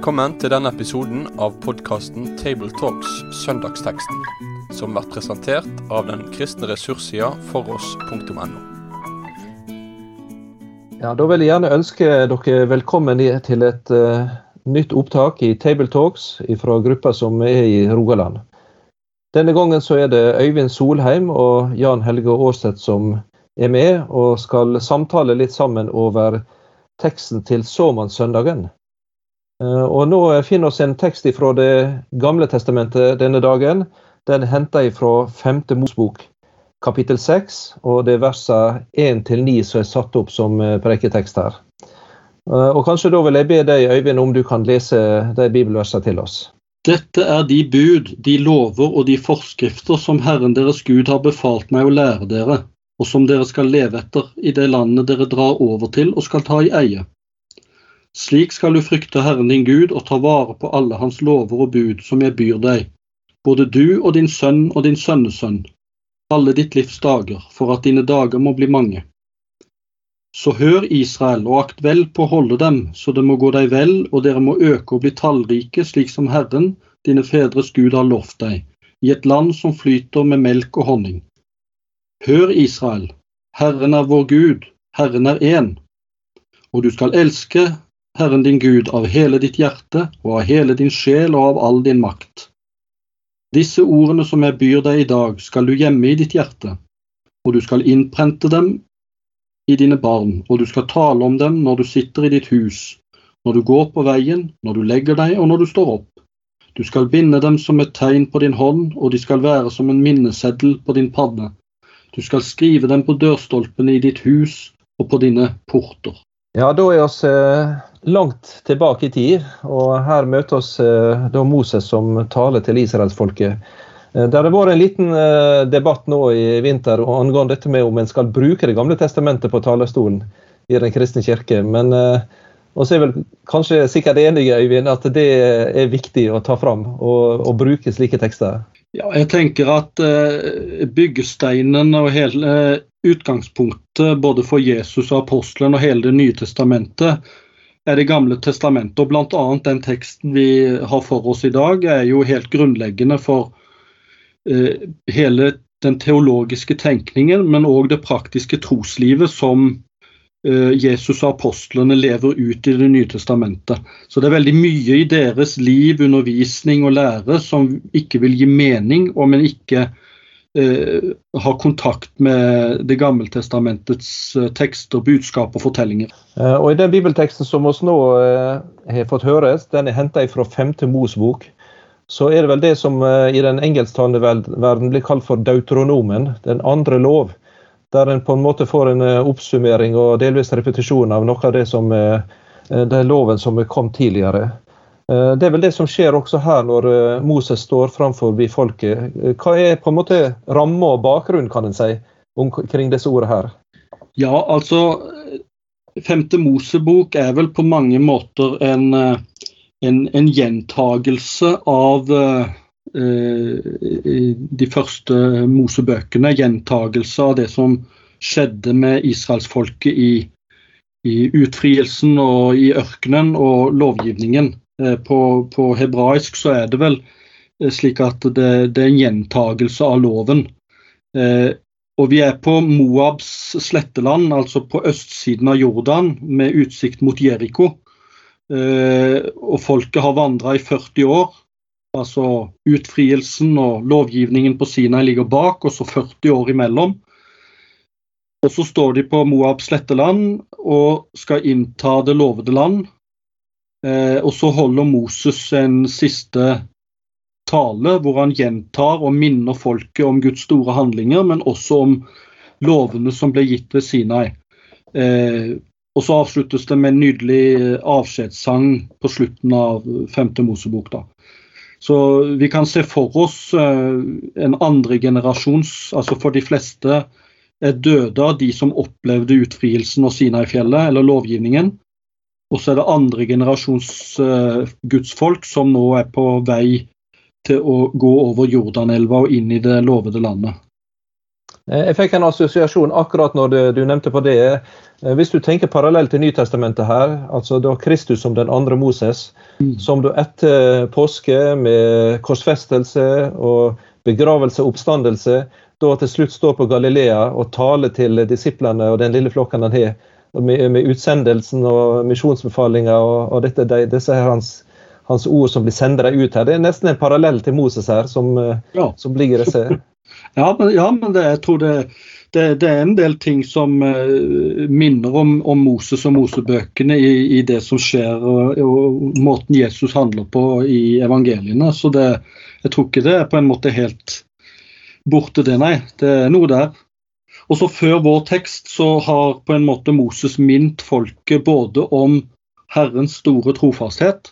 Velkommen til denne episoden av podkasten Tabletalks Søndagsteksten, som blir presentert av den kristne ressurssida foross.no. Ja, Da vil jeg gjerne ønske dere velkommen til et uh, nytt opptak i Tabletalks fra gruppa som er i Rogaland. Denne gangen så er det Øyvind Solheim og Jan Helge Aarseth som er med og skal samtale litt sammen over teksten til såmannssøndagen. Eh, og nå finner vi en tekst fra Det gamle testamentet denne dagen. Den henter jeg fra 5. Mosbok, kapittel 6, og det er versene 1-9 som er satt opp som eh, preketekst her. Eh, og Kanskje da vil jeg be deg, Øyvind, om du kan lese de bibelversene til oss. Dette er de bud, de lover og de forskrifter som Herren deres Gud har befalt meg å lære dere, og som dere skal leve etter i det landet dere drar over til og skal ta i eie. Slik skal du frykte Herren din Gud og ta vare på alle hans lover og bud som jeg byr deg, både du og din sønn og din sønnesønn, alle ditt livs dager, for at dine dager må bli mange. Så hør Israel, og akt vel på å holde dem, så det må gå deg vel, og dere må øke og bli tallrike, slik som Herren, dine fedres Gud, har lovt deg, i et land som flyter med melk og honning. Hør Israel, Herren er vår Gud, Herren er én, og du skal elske Herren din Gud av hele ditt hjerte og av hele din sjel og av all din makt. Disse ordene som jeg byr deg i dag, skal du gjemme i ditt hjerte, og du skal innprente dem i dine barn, og du skal tale om dem når du sitter i ditt hus, når du går på veien, når du legger deg og når du står opp. Du skal binde dem som et tegn på din hånd, og de skal være som en minneseddel på din panne. Du skal skrive dem på dørstolpene i ditt hus og på dine porter. Ja, da er vi eh, langt tilbake i tid, og her møter oss eh, da Moses som taler til israelsfolket. Eh, det har vært en liten eh, debatt nå i vinter angående dette med om en skal bruke Det gamle testamentet på talerstolen i Den kristne kirke. Men vi er vel kanskje sikkert enige Øyvind, at det er viktig å ta fram og, og bruke slike tekster? Ja, jeg tenker at byggesteinen og hele utgangspunktet både for Jesus og apostelen og hele Det nye testamentet er Det gamle testamentet. og Bl.a. den teksten vi har for oss i dag, er jo helt grunnleggende for Eh, hele den teologiske tenkningen, men òg det praktiske troslivet som eh, Jesus og apostlene lever ut i Det nye testamentet. Så det er veldig mye i deres liv, undervisning og lære som ikke vil gi mening om en ikke eh, har kontakt med Det gamle testamentets eh, tekster, budskap og fortellinger. Eh, og I den bibelteksten som vi nå eh, har fått høre, den er henta fra 5. Mosbok så er det vel det som eh, i den engelsktalende verden blir kalt for deuteronomen, den andre lov. Der en på en måte får en eh, oppsummering og delvis repetisjon av noe av det som den loven som kom tidligere. Det er vel det som skjer også her når Moses står framfor folket. Hva er på en måte ramme og bakgrunn, kan en si, omkring disse ordene her? Ja, altså Femte Mosebok er vel på mange måter en en, en gjentagelse av uh, de første Mosebøkene. Gjentagelse av det som skjedde med israelsfolket i, i utfrielsen og i ørkenen og lovgivningen. Uh, på, på, hebraisk så er det vel slik at det, det er en gjentagelse av loven. Uh, og vi er på Moabs sletteland, altså på østsiden av Jordan, med utsikt mot Jeriko. Eh, og folket har vandra i 40 år. Altså utfrielsen og lovgivningen på Sinai ligger bak, og så 40 år imellom. Og så står de på Moabs sletteland og skal innta det lovede land. Eh, og så holder Moses en siste tale hvor han gjentar og minner folket om Guds store handlinger, men også om lovene som ble gitt ved Sinai. Eh, og så avsluttes det med en nydelig eh, avskjedssang på slutten av femte Mosebok. da. Så vi kan se for oss eh, en andregenerasjons Altså for de fleste er døde av de som opplevde utfrielsen og Sinai-fjellet, eller lovgivningen. Og så er det andre generasjons uh, gudsfolk som nå er på vei til å gå over Jordanelva og inn i det lovede landet. Eh, jeg fikk en assosiasjon akkurat når du, du nevnte på det. Eh, hvis du tenker parallelt til Nytestamentet her, altså da Kristus som den andre Moses, mm. som da etter påske med korsfestelse og begravelse og oppstandelse, da til slutt står på Galilea og taler til disiplene og den lille flokken han har, med, med, utsendelsen og misjonsbefalinga og, og dette, de, disse her hans, hans, ord som blir sendt ut her. Det er nesten en parallell til Moses her, som, ja. som ligger i disse ja, men, ja, men det, jeg tror det, det, det, er en del ting som uh, minner om, om, Moses og Mosebøkene i, i, det som skjer, og, og, måten Jesus handler på i evangeliene. Så det, jeg tror ikke det er på en måte helt borte, det, nei. Det er noe der. Og så Før vår tekst så har på en måte Moses minnet folket både om Herrens store trofasthet,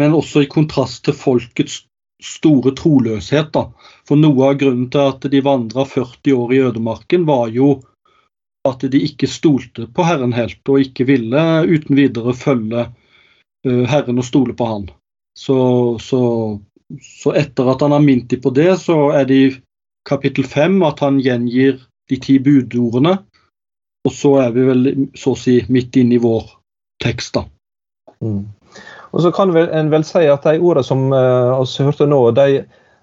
men også i kontrast til folkets store troløshet. da. For noe av grunnen til at de vandra 40 år i ødemarken, var jo at de ikke stolte på Herren helt, og ikke ville uten videre følge uh, Herren og stole på Han. Så, så, så, etter at han har minnet dem på det, så er det i kapittel 5 at han gjengir de ti budordene. Og så er vi vel så å si midt inne i vår tekst, da. Mm. Og så kan en vel si at de ordene som vi uh, hørte nå, de,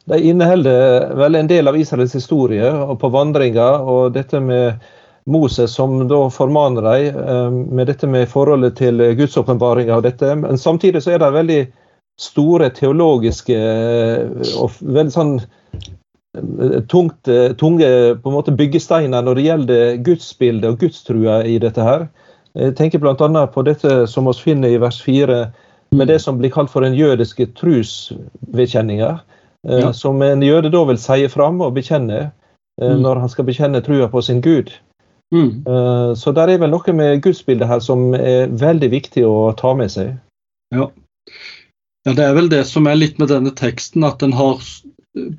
de inneholder vel en del av Israels historie og på vandringer. Og dette med Moses som da formaner dem uh, med dette med forholdet til gudsåpenbaringa og dette. Men samtidig så er det veldig store teologiske uh, og veldig sånn tungt, tunge på en måte byggesteiner når det gjelder gudsbildet og gudstrua i dette her. Jeg tenker bl.a. på dette som vi finner i vers 4 med det som blir kalt for den jødiske trosvedkjenninga. Eh, ja. Som en jøde da vil si fram og bekjenne eh, mm. når han skal bekjenne trua på sin Gud. Mm. Eh, så der er vel noe med gudsbildet her som er veldig viktig å ta med seg. Ja. ja, det er vel det som er litt med denne teksten, at den har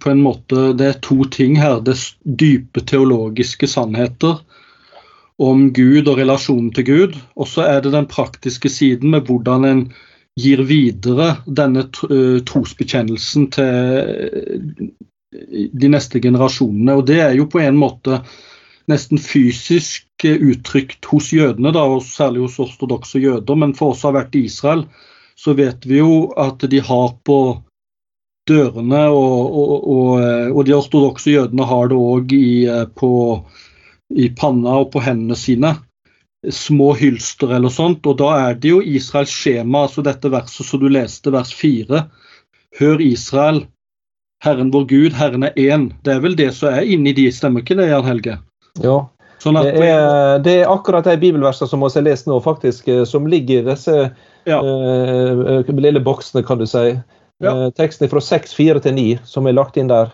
på en måte Det er to ting her. Det er dype teologiske sannheter om Gud og relasjonen til Gud. Og så er det den praktiske siden med hvordan en gir videre denne eh, trosbekjennelsen til eh, de neste generasjonene. Og Det er jo på en måte nesten fysisk eh, uttrykt hos jødene, da, og særlig hos ortodokse jøder. Men for oss som har vært i Israel, så vet vi jo at de har på dørene, og, og, og, og de ortodokse jødene har det òg i, i panna og på hendene sine små hylster eller sånt. Og da er det jo Israels skjema, altså dette verset som du leste, vers 4. Hør Israel, Herren vår Gud, Herren er én. Det er vel det som er inni de, stemmer ikke det, Jan Helge? Ja. Sånn det, er, det, er, akkurat de bibelversene som vi har lest nå, faktisk, eh, som ligger i disse ja. uh, lille boksene, kan du si. Ja. Uh, teksten fra 6, 4 til 9, som er lagt inn der.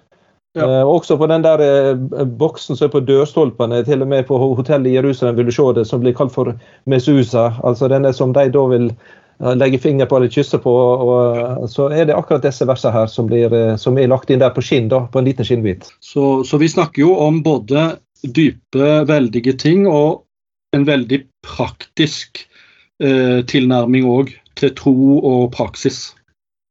Ja. Eh, også på den der eh, boksen som er på dørstolpene, til og med på hotellet i Jerusalem vil du se det, som blir kalt for mesusa. Altså denne som de da vil uh, legge finger på eller kysse på. Og, så er det akkurat disse versene her som, blir, som er lagt inn der på skinn, da, på en liten skinnbit. Så, så vi snakker jo om både dype, veldige ting og en veldig praktisk tilnærming òg til tro og praksis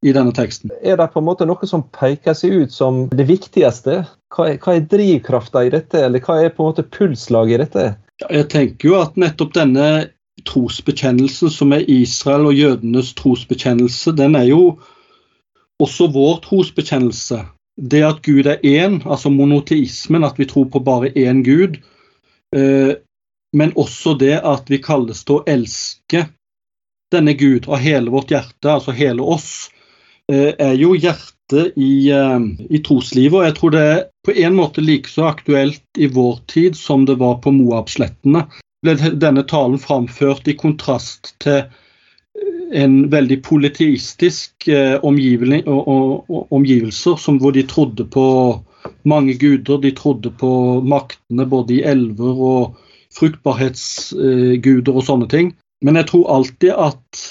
i denne teksten. Er det på en måte noe som peker seg ut som det viktigste? Hva er, hva er drivkrafta i dette, eller hva er på en måte pulslaget i dette? Jeg tenker jo at nettopp denne trosbekjennelsen, som er Israel og jødenes trosbekjennelse, den er jo også vår trosbekjennelse. Det at Gud er én, altså monoteismen, at vi tror på bare én Gud. Eh, men også det at vi kalles til å elske denne Gud av hele vårt hjerte, altså hele oss. Eh, er jo hjertet i, eh, i troslivet. Og jeg tror det er på en måte like så aktuelt i vår tid som det var på Moab-slettene. Ble denne talen framført i kontrast til eh, en veldig politistisk omgivelser, som hvor de trodde på mange guder. De trodde på maktene både i elver og fruktbarhetsguder og sånne ting. Men jeg tror alltid at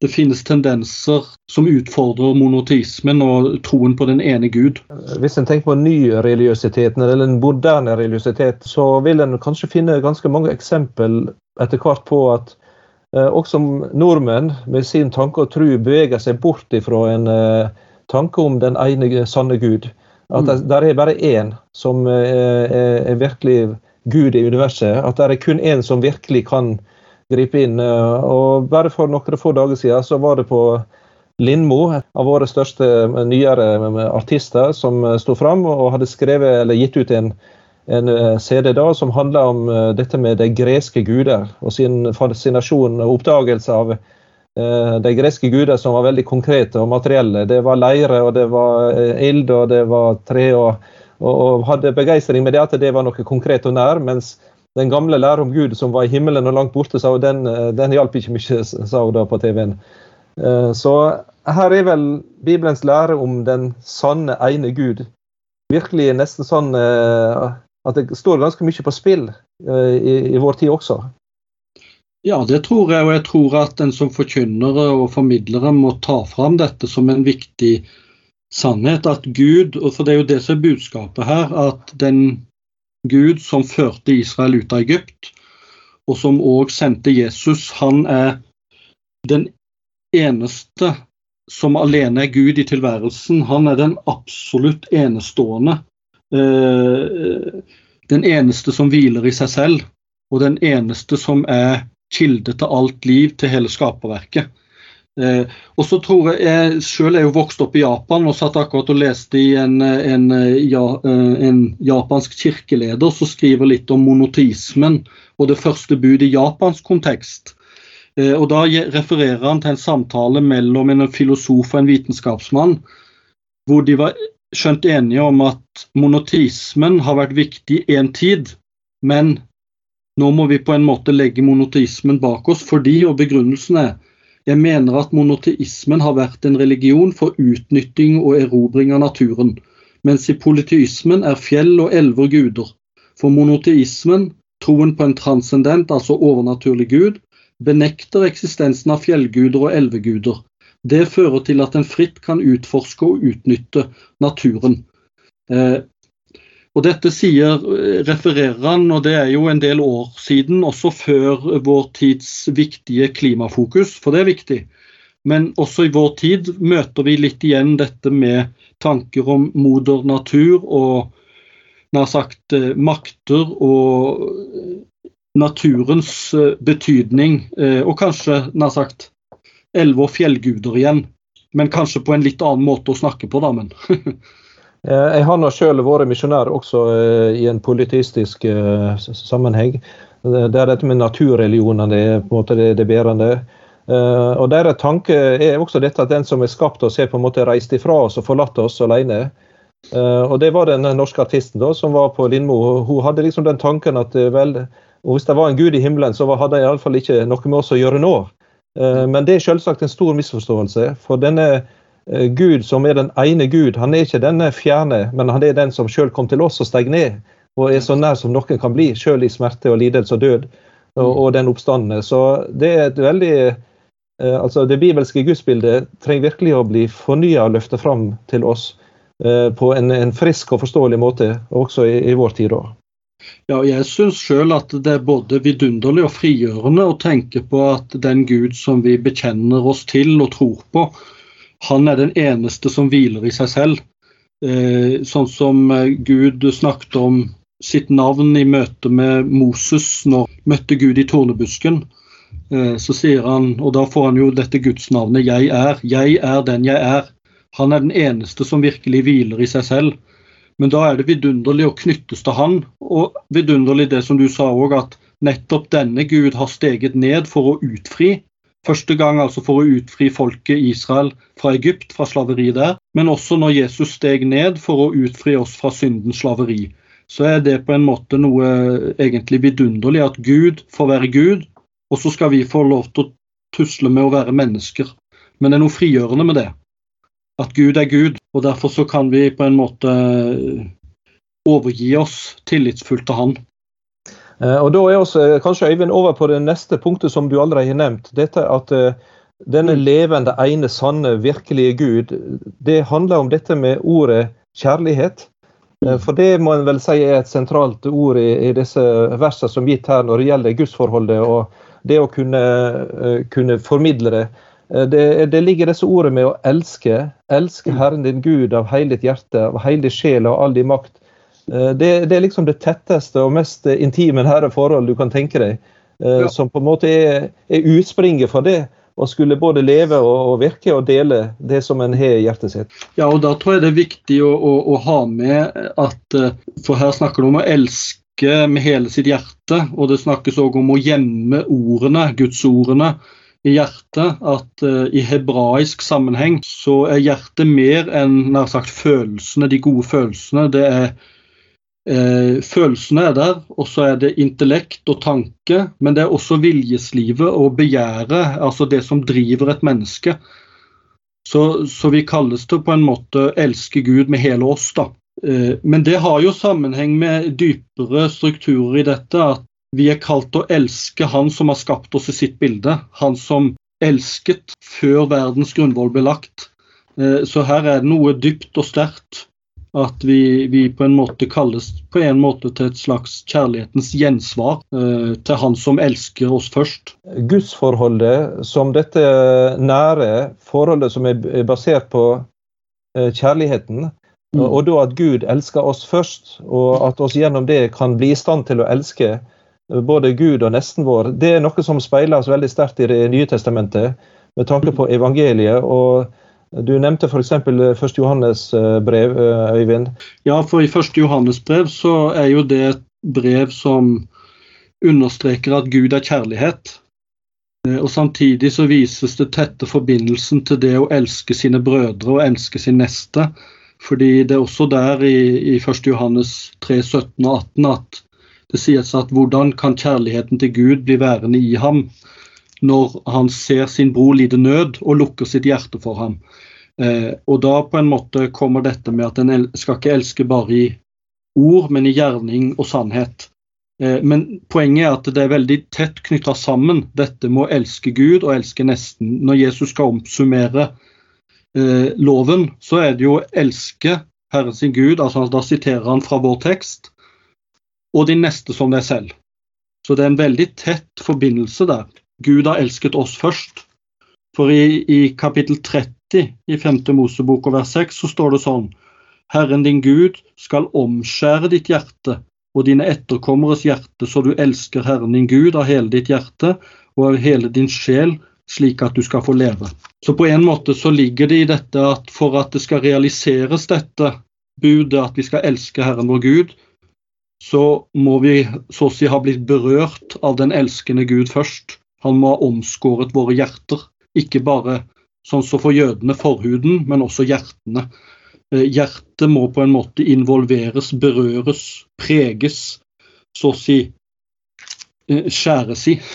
det finnes tendenser som utfordrer monoteismen og troen på den ene Gud. Hvis en tenker på nyreligiøsiteten eller den moderne religiøsitet, så vil en kanskje finne ganske mange eksempel etter hvert på at eh, også nordmenn med sin tanke og tro beveger seg bort ifra en eh, tanke om den ene sanne Gud. At det der er bare én som er, er virkelig Gud i universet. At det er kun én som virkelig kan gripe inn. Og Bare for noen få dager siden så var det på Lindmo, av våre største nyere artister, som sto fram og hadde skrevet eller gitt ut en, en CD da som handla om dette med de greske guder og sin fascinasjon og oppdagelse av Eh, de greske guder som var veldig konkrete og materielle. Det var leire, og det var eh, ild, og det var tre. Og, og, hadde begeistring med det at det var noe konkret og nær. Mens den gamle lære om Gud som var i himmelen og langt borte, sa, den, eh, den hjalp ikke mye, sa hun da på TV-en. Så her er vel Bibelens lære om den sanne, ene Gud virkelig nesten sånn at det står ganske mye på spill i, i vår tid også. Ja, det tror jeg, og jeg tror at en som forkynnere og formidlere må ta fram dette som en viktig sannhet. At Gud, og for det er jo det som er budskapet her, at den Gud som førte Israel ut av Egypt, og som òg sendte Jesus, han er den eneste som alene er Gud i tilværelsen. Han er den absolutt enestående. Eh, den eneste som hviler i seg selv, og den eneste som er kilde til alt liv, til hele skaperverket. Eh, og så tror Jeg jeg selv er jo vokst opp i Japan og satt akkurat og leste i en, en, ja, eh, en japansk kirkeleder som skriver litt om monotismen og det første bud i japansk kontekst. Eh, og Da refererer han til en samtale mellom en filosof og en vitenskapsmann, hvor de var skjønt enige om at monotismen har vært viktig en tid, men nå må vi på en måte legge monotismen bak oss fordi, og begrunnelsen er, jeg mener at monoteismen har vært en religion for utnytting og erobring av naturen, mens i polyteismen er fjell og elver guder. For monoteismen, troen på en transcendent, altså overnaturlig gud, benekter eksistensen av fjellguder og elveguder. Det fører til at en fritt kan utforske og utnytte naturen. Og Dette sier, eh, refererer han, og det er jo en del år siden, også før vår tids viktige klimafokus, for det er viktig. Men også i vår tid møter vi litt igjen dette med tanker om moder natur og nær sagt eh, makter og naturens eh, betydning, og kanskje nær sagt elve- og fjellguder igjen. Men kanskje på en litt annen måte å snakke på, da. men jeg har nå selv vært misjonær også eh, i en politistisk sammenheng. sammenheng. Der dette med naturreligionene er på en måte det, det bærende. Og Deres tanke er også dette at den som er skapt oss, er på en måte reist ifra oss og forlatt oss alene. Og Det var den norske artisten da, som var på Lindmo. Hun hadde liksom den tanken at vel, hvis det var en gud i himmelen, så hadde jeg iallfall ikke noe med oss å gjøre nå. Men det er selvsagt en stor misforståelse. For denne Eh, Gud som er den ene Gud, han er ikke denne fjerne, men han er den som sjøl kom til oss og steg ned. Og er så nær som noen kan bli, sjøl i smerte og lidelse og død. Og, og den oppstandende. Så det er et veldig eh, altså Det bibelske gudsbildet trenger virkelig å bli fornya og løftet fram til oss eh, på en, en, frisk og forståelig måte, også i, i vår tid. Også. Ja, jeg syns sjøl at det er både vidunderlig og frigjørende å tenke på at den Gud som vi bekjenner oss til og tror på, han er den eneste som hviler i seg selv. Eh, sånn som eh, Gud snakket om sitt navn i møte med Moses når han møtte Gud i tornebusken. Eh, så sier han, og da får han jo dette gudsnavnet 'Jeg er'. Jeg er den jeg er. Han er den eneste som virkelig hviler i seg selv. Men da er det vidunderlig å knyttes til han, og vidunderlig det som du sa òg, at nettopp denne Gud har steget ned for å utfri Første gang altså for å utfri folket Israel fra Egypt, fra slaveri der. Men også når Jesus steg ned for å utfri oss fra syndens slaveri. Så er det på en måte noe egentlig vidunderlig at Gud får være Gud, og så skal vi få lov til å tusle med å være mennesker. Men det er noe frigjørende med det. At Gud er Gud, og derfor så kan vi på en måte overgi oss tillitsfullt til Han. Eh, og Da er også eh, kanskje Øyvind over på det neste punktet som du allerede har nevnt. Dette at eh, denne mm. levende, ene, sanne, virkelige Gud, det handler om dette med ordet kjærlighet. Mm. For det må en vel si er et sentralt ord i, i disse versene som gitt her når det gjelder gudsforholdet og det å kunne, kunne formidle det. det, det, ligger disse ordene med å elske. Elske mm. Herren din Gud av hele ditt hjerte, av hele sjel og all din makt. Det, det, er liksom det tetteste og mest intime nære forhold du kan tenke deg. Ja. Som på en måte er, er utspringet for det å skulle både leve og, og, virke og dele det som en har i hjertet sitt. Ja, og Da tror jeg det er viktig å, å, å ha med at For her snakker du om å elske med hele sitt hjerte, og det snakkes òg om å gjemme ordene, gudsordene, i hjertet. At uh, i hebraisk sammenheng så er hjertet mer enn nær sagt følelsene, de gode følelsene. Det er uh, Følelsene er der, og så er det intellekt og tanke, men det er også viljeslivet og begjæret, altså det som driver et menneske. Så, så vi kalles til på en måte elske Gud med hele oss, da. Eh, men det har jo sammenheng med dypere strukturer i dette. At vi er kalt å elske Han som har skapt oss i sitt bilde. Han som elsket før verdens grunnvoll ble lagt. Eh, så her er det noe dypt og sterkt. At vi, vi, på en måte kalles på en måte til et slags kjærlighetens gjensvar eh, til Han som elsker oss først. Gudsforholdet som dette nære forholdet som er basert på kjærligheten, Mm. Og da at Gud elsker oss først, og at oss gjennom det kan bli i stand til å elske eh, både Gud og nesten vår, det er noe som speiles veldig sterkt i Det nye testamentet med tanke på evangeliet. og Du nevnte f.eks. 1. Johannes eh, brev, eh, Øyvind. Ja, for i 1. Johannes brev så er jo det et brev som understreker at Gud er kjærlighet. Og Samtidig så vises det tette forbindelsen til det å elske sine brødre og elske sin neste fordi det er også der i, i 1. Johannes 3, 17 og 18 at det sies at hvordan kan kjærligheten til Gud bli værende i ham når han ser sin bror lide nød og lukker sitt hjerte for ham. Eh, og da på en måte kommer dette med at en skal ikke elske bare i ord, men i gjerning og sannhet. Eh, men poenget er at det er veldig tett knytta sammen, dette med å elske Gud og elske nesten. Når Jesus skal oppsummere eh, loven, så er det jo å elske Herren sin Gud, altså da siterer han fra vår tekst, og de neste som deg selv. Så det er en veldig tett forbindelse der. Gud har elsket oss først. For i, i kapittel 30 i 5. Mosebok og vers 6 så står det sånn Herren din Gud skal omskjære ditt hjerte og dine etterkommeres hjerte, så du elsker Herren din Gud av hele ditt hjerte og av hele din sjel slik at du skal få leve. Så på en måte så ligger det i dette at for at det skal realiseres dette budet, at vi skal elske Herren vår Gud, så må vi så å si ha blitt berørt av den elskende Gud først. Han må ha omskåret våre hjerter, ikke bare sånn som for jødene forhuden, men også hjertene. Eh, hjertet må på en måte involveres, berøres, preges, så å si eh, skjæres i.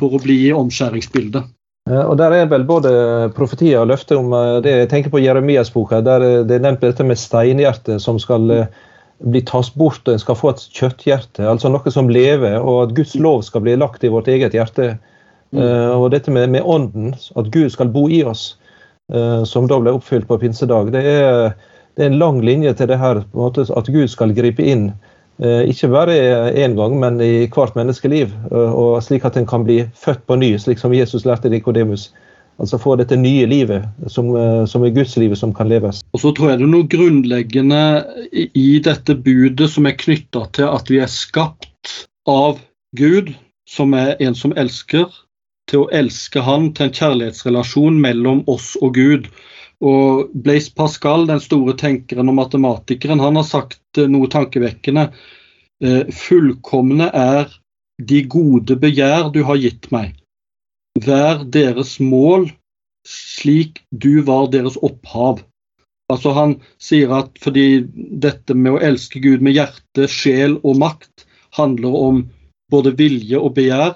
for å bli i omskjæringsbildet. Og Der er vel både profetier og løfter om eh, det. Jeg tenker på Jeremias-boka. der Det er nevnt dette med steinhjertet som skal eh, bli tatt bort, og en skal få et kjøtthjerte. Altså noe som lever, og at Guds lov skal bli lagt i vårt eget hjerte. Mm. Uh, og dette med, med, ånden, at Gud skal bo i oss, uh, som da ble oppfylt på pinsedag. Det er, det er en lang linje til det her, måte, at Gud skal gripe inn Eh, ikke bare én gang, men i hvert menneskeliv. Eh, og slik at en kan bli født på ny, slik som Jesus lærte Nikodemus. Altså få dette nye livet, som, eh, som er Gudslivet, som kan leves. Og så tror jeg det er noe grunnleggende i dette budet som er knytta til at vi er skapt av Gud, som er en som elsker, til å elske Han, til en kjærlighetsrelasjon mellom oss og Gud. Og Blaise Pascal, den store tenkeren og matematikeren, han har sagt eh, noe tankevekkende. Eh, fullkomne er de gode begjær du har gitt meg. Vær deres mål slik du var deres opphav. Altså Han sier at fordi dette med å elske Gud med hjerte, sjel og makt handler om både vilje og begjær,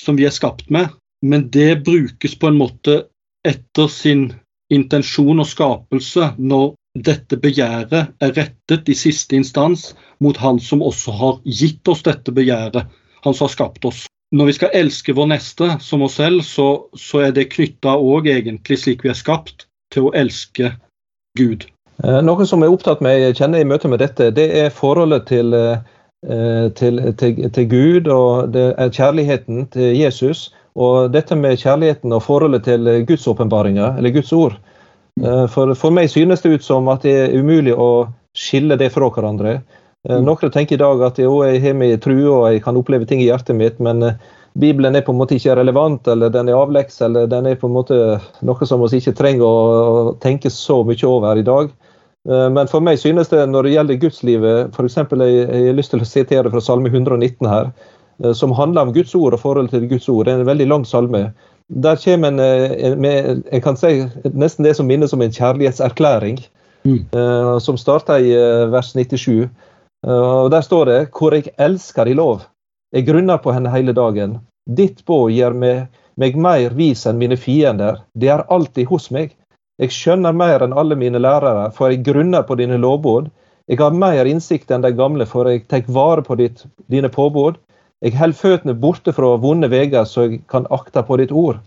som vi er skapt med, men det brukes på en måte etter sin intensjon og skapelse når dette begjæret er rettet i siste instans mot Han som også har gitt oss dette begjæret, Han som har skapt oss. Når vi skal elske vår neste som oss selv, så, så er det knytta òg egentlig, slik vi er skapt, til å elske Gud. Eh, noe som er opptatt med, jeg kjenner i møte med dette, det er forholdet til, eh, til, til, til Gud og kjærligheten til Jesus Og dette med kjærligheten og forholdet til Guds åpenbaringer, eller Guds ord. Eh, for, for meg synes det ut som at det er umulig å skille det fra hverandre. Eh, mm. Noen tenker i dag at jo, jeg har min tru, og jeg kan oppleve ting i hjertet mitt, men eh, Bibelen er på en måte ikke relevant, eller den er avleks, eller den er på en måte noe som vi ikke trenger å, tenke så mye over i dag. Men for meg synes det når det gjelder gudslivet, f.eks. Jeg, jeg har lyst til å sitere fra Salme 119 her. Eh, som handler om Guds ord og forholdet til Guds ord. Det er en veldig lang salme. Der kommer en, eh, med, jeg kan si nesten det som minnes om en kjærlighetserklæring, mm. som starter i vers 97. Uh, og Der står det hvor jeg elsker i lov. Jeg grunner på henne hele dagen. Ditt båd gjør meg, meg mer vis enn mine fiender. Det er alltid hos meg. Jeg skjønner mer enn alle mine lærere, for jeg grunner på dine lovbåd. Jeg har mer innsikt enn de gamle, for jeg tar vare på ditt, dine påbud. Jeg holder føttene borte fra vonde veier, så jeg kan akte på ditt ord.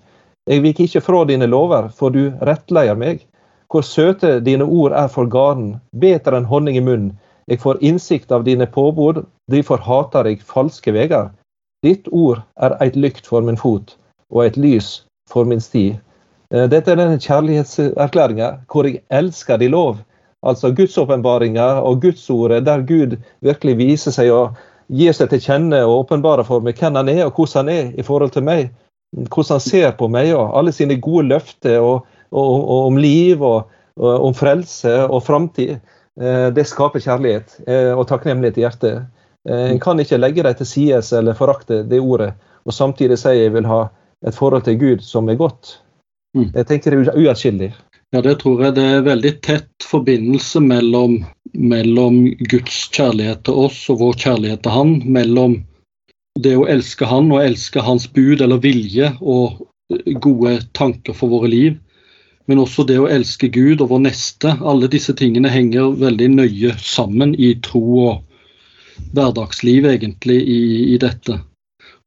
Jeg vik ikke fra dine lover, for du rettleier meg. Hvor søte dine ord er for garden, bedre enn honning i munnen. Jeg får innsikt av dine påbud, derfor hater jeg falske veier. Ditt ord er et lykt for min fot, og et lys for min sti. Eh, dette er denne kjærlighetserklæringa hvor jeg elsker din lov. Altså gudsåpenbaringa og Gudsordet, der Gud virkelig viser seg og gir seg til kjenne og åpenbarer for meg hvem han er og hvordan han er i forhold til meg. Hvordan han ser på meg og alle sine gode løfter og, og, og om liv og, og, om frelse og framtid. Eh, det skaper kjærlighet eh, og takknemlighet i hjertet. Eh, en kan ikke legge dem til sides eller forakte det ordet og samtidig si jeg vil ha et forhold til Gud som er godt. Mm. Jeg tenker det er uatskillelig. Ja, det tror jeg det er veldig tett forbindelse mellom, mellom, Guds kjærlighet til oss og vår kjærlighet til Han. Mellom det å elske Han og elske Hans bud eller vilje og gode tanker for våre liv. Men også det å elske Gud og vår neste. Alle disse tingene henger veldig nøye sammen i tro og hverdagsliv, egentlig, i, i dette.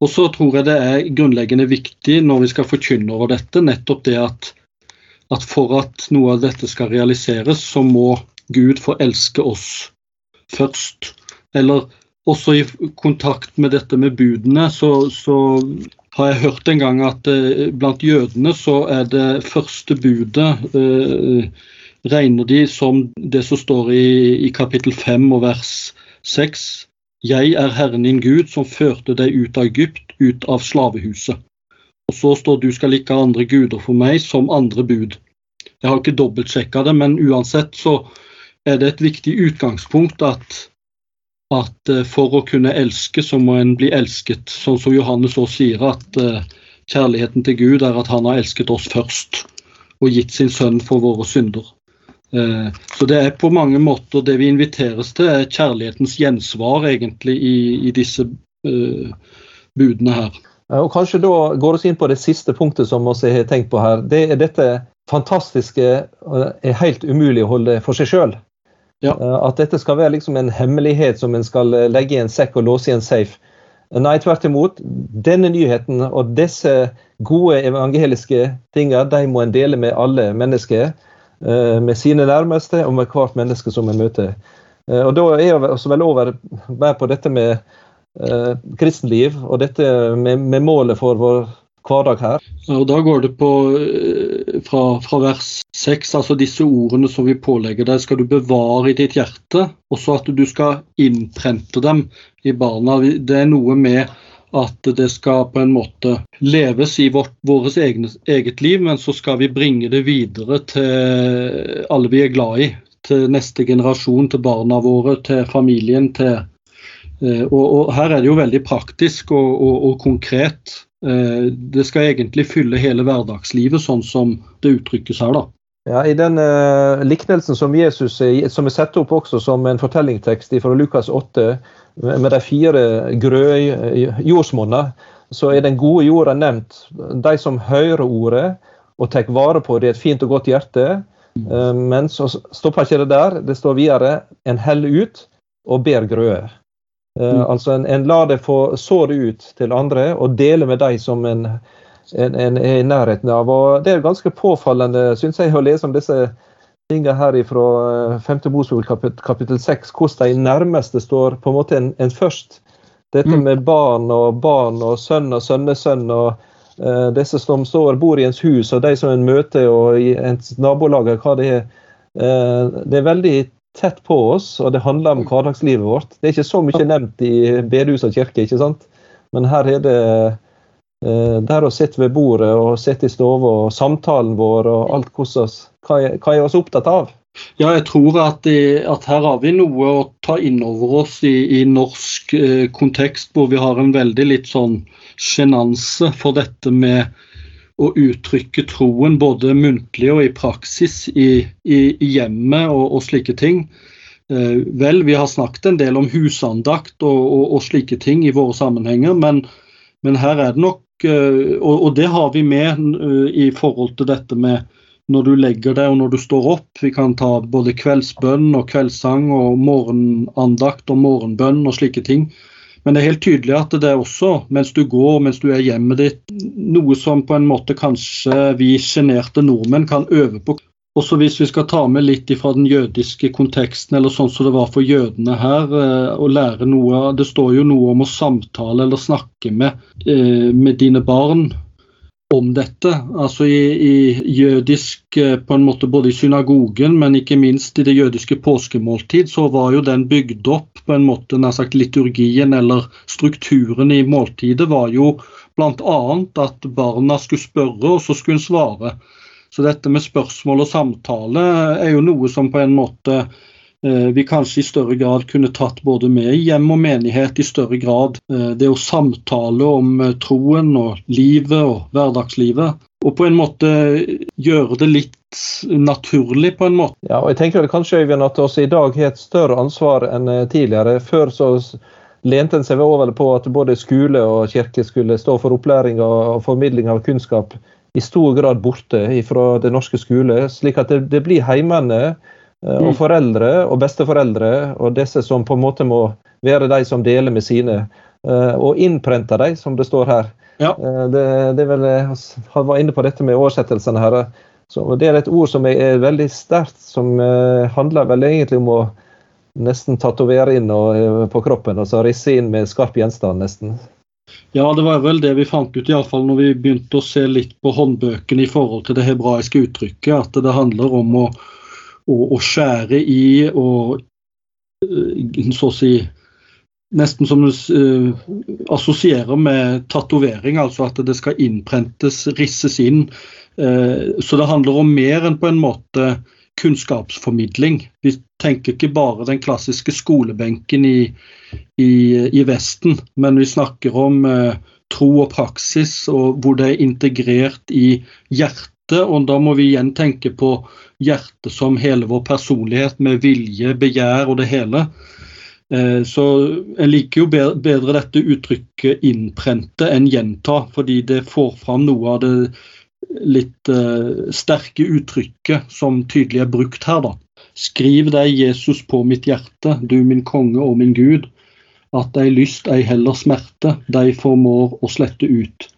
Og så tror jeg det er grunnleggende viktig når vi skal forkynne over dette, nettopp det at at for at noe av dette skal realiseres, så må Gud få elske oss først. Eller også i kontakt med dette med budene, så, så har jeg hørt en gang at eh, blant jødene så er det første budet eh, regner de som det som står i, i kapittel 5 og vers 6. Jeg er Herren din Gud som førte deg ut av Egypt, ut av slavehuset. Og så står du skal ikke ha andre guder for meg som andre bud. Jeg har ikke dobbeltsjekka det, men uansett så er det et viktig utgangspunkt at, at eh, for å kunne elske, så må en bli elsket. Sånn som Johannes også sier, at uh, kjærligheten til Gud er at han har elsket oss først og gitt sin sønn for våre synder. Uh, så det er på mange måter det vi inviteres til, er kjærlighetens gjensvar egentlig i, i disse budene her. Og Kanskje da går vi inn på det siste punktet som vi har tenkt på her. Det er dette fantastiske er helt umulig å holde for seg sjøl. Ja. Eh, at dette skal være liksom en hemmelighet som en skal eh, legge i en sekk og låse i en safe. Nei, tvert imot. Denne nyheten og disse gode evangeliske tingene, de må en dele med alle mennesker. Eh, med sine nærmeste og med hvert menneske som en møter. Og Da er jeg også vel over mer på dette med kristenliv og dette med, med, målet for vår hverdag her. og Da går det på eh, fra, fra vers 6, altså disse ordene som vi pålegger deg, skal du bevare i ditt hjerte, og så at du skal innprente dem i barna. Det er noe med at det skal på en måte leves i vårt vårt eget liv, men så skal vi bringe det videre til alle vi er glad i. Til neste generasjon, til barna våre, til familien, til Eh, og, og, Her er det jo veldig praktisk og, og, og, konkret. Eh, det skal egentlig fylle hele hverdagslivet, sånn som det uttrykkes her. da. Ja, I den uh, liknelsen som Jesus som er satt opp også som en fortellingtekst fra Lukas 8, med de fire grøde jordsmonnene, så er den gode jorda nevnt. De som hører ordet og tar vare på det, et fint og godt hjerte. Uh, men så stopper ikke det der. Det står videre en heller ut og ber grøde. Eh, mm. altså en, en lar det få såre ut til andre og dele med de som en, en, en, er i nærheten av. Og Det er ganske påfallende synes jeg, å lese om disse tingene her fra 5. Eh, Mosebok kapittel, kapittel 6, hvordan de nærmeste står på en måte en, først. Dette mm. med barn og barn og sønn og sønnesønn og uh, disse som står, bor i ens hus, og de som en møter og i ens nabolag, hva det er. Uh, det er veldig tett på oss, og det handler om hverdagslivet vårt. Det er ikke så mye nevnt i bedehus og kirke, ikke sant? men her er det der å sitte ved bordet og sitte i stua og samtalen vår og alt hvordan Hva er, hva er oss opptatt av? Ja, jeg tror at, det, at, her har vi noe å ta inn over oss i, i norsk eh, kontekst, hvor vi har en veldig litt sånn sjenanse for dette med å uttrykke troen både muntlig og i praksis i, i, i hjemmet og, og, slike ting. Eh, vel, vi har snakket en del om husandakt og, og, og slike ting i våre sammenhenger, men, men her er det nok eh, og, det har vi med uh, i forhold til dette med når du legger deg og når du står opp. Vi kan ta både kveldsbønn og kveldssang og morgenandakt og morgenbønn og slike ting. Men det er helt tydelig at det er også, mens du går, mens du er hjemmet ditt, noe som på en måte kanskje vi sjenerte nordmenn kan øve på. Også hvis vi skal ta med litt fra den jødiske konteksten, eller sånn som det var for jødene her, og eh, lære noe Det står jo noe om å samtale eller snakke med, eh, med dine barn om dette. Altså i, i, jødisk eh, på en måte Både i synagogen, men ikke minst i det jødiske påskemåltid, så var jo den bygd opp på en måte nær sagt liturgien eller strukturen i måltidet var jo bl.a. at barna skulle spørre, og så skulle en svare. Så dette med spørsmål og samtale er jo noe som på en måte vi kanskje i større grad kunne tatt både med hjem og menighet i større grad. Eh, det å samtale om eh, troen og livet og hverdagslivet. Og på en måte gjøre det litt naturlig, på en måte. Ja, og jeg tenker vel kanskje Øyvind, at oss i dag har et større ansvar enn tidligere. Før så lente en seg over på at både skole og kirke skulle stå for opplæring og formidling av kunnskap i stor grad borte fra det norske skole, slik at det, det blir heimene Eh, og mm. foreldre og besteforeldre og disse som på en måte må være de som deler med sine. Eh, og innprente dem, som det står her. Ja. Eh, det, det vel, Han var inne på dette med oversettelsene her. Så det er et ord som er veldig sterkt, som handler vel egentlig om å nesten tatovere inn på kroppen og så risse inn med skarp gjenstand, nesten. Ja, det var vel det vi fant ut, iallfall når vi begynte å se litt på håndbøkene i forhold til det hebraiske uttrykket, at det handler om å å, skjære i og eh, så å si Nesten som du uh, assosierer med tatovering, altså at det skal innprentes, risses inn. Uh, så det handler om mer enn på en måte kunnskapsformidling. Vi tenker ikke bare den klassiske skolebenken i, i, i Vesten, men vi snakker om uh, tro og praksis, og hvor det er integrert i hjertet. Og da må vi igjen tenke på hjertet som hele vår personlighet, med vilje, begjær og det hele. Eh, så jeg liker jo bedre dette uttrykket 'innprente' enn 'gjenta', fordi det får fram noe av det litt uh, sterke uttrykket som tydelig er brukt her. da. Skriv deg, Jesus, på mitt hjerte, du min konge og min Gud, at ei lyst, ei heller smerte, de formår å slette ut.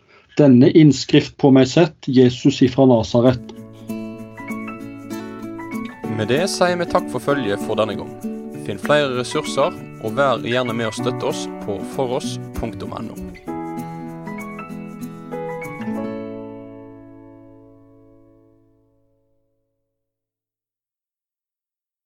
Denne innskrift på meg sett, Jesus ifra Nasaret, med det sier vi takk for følget for denne gang. Finn flere ressurser, og vær gjerne med å støtte oss på foross.no.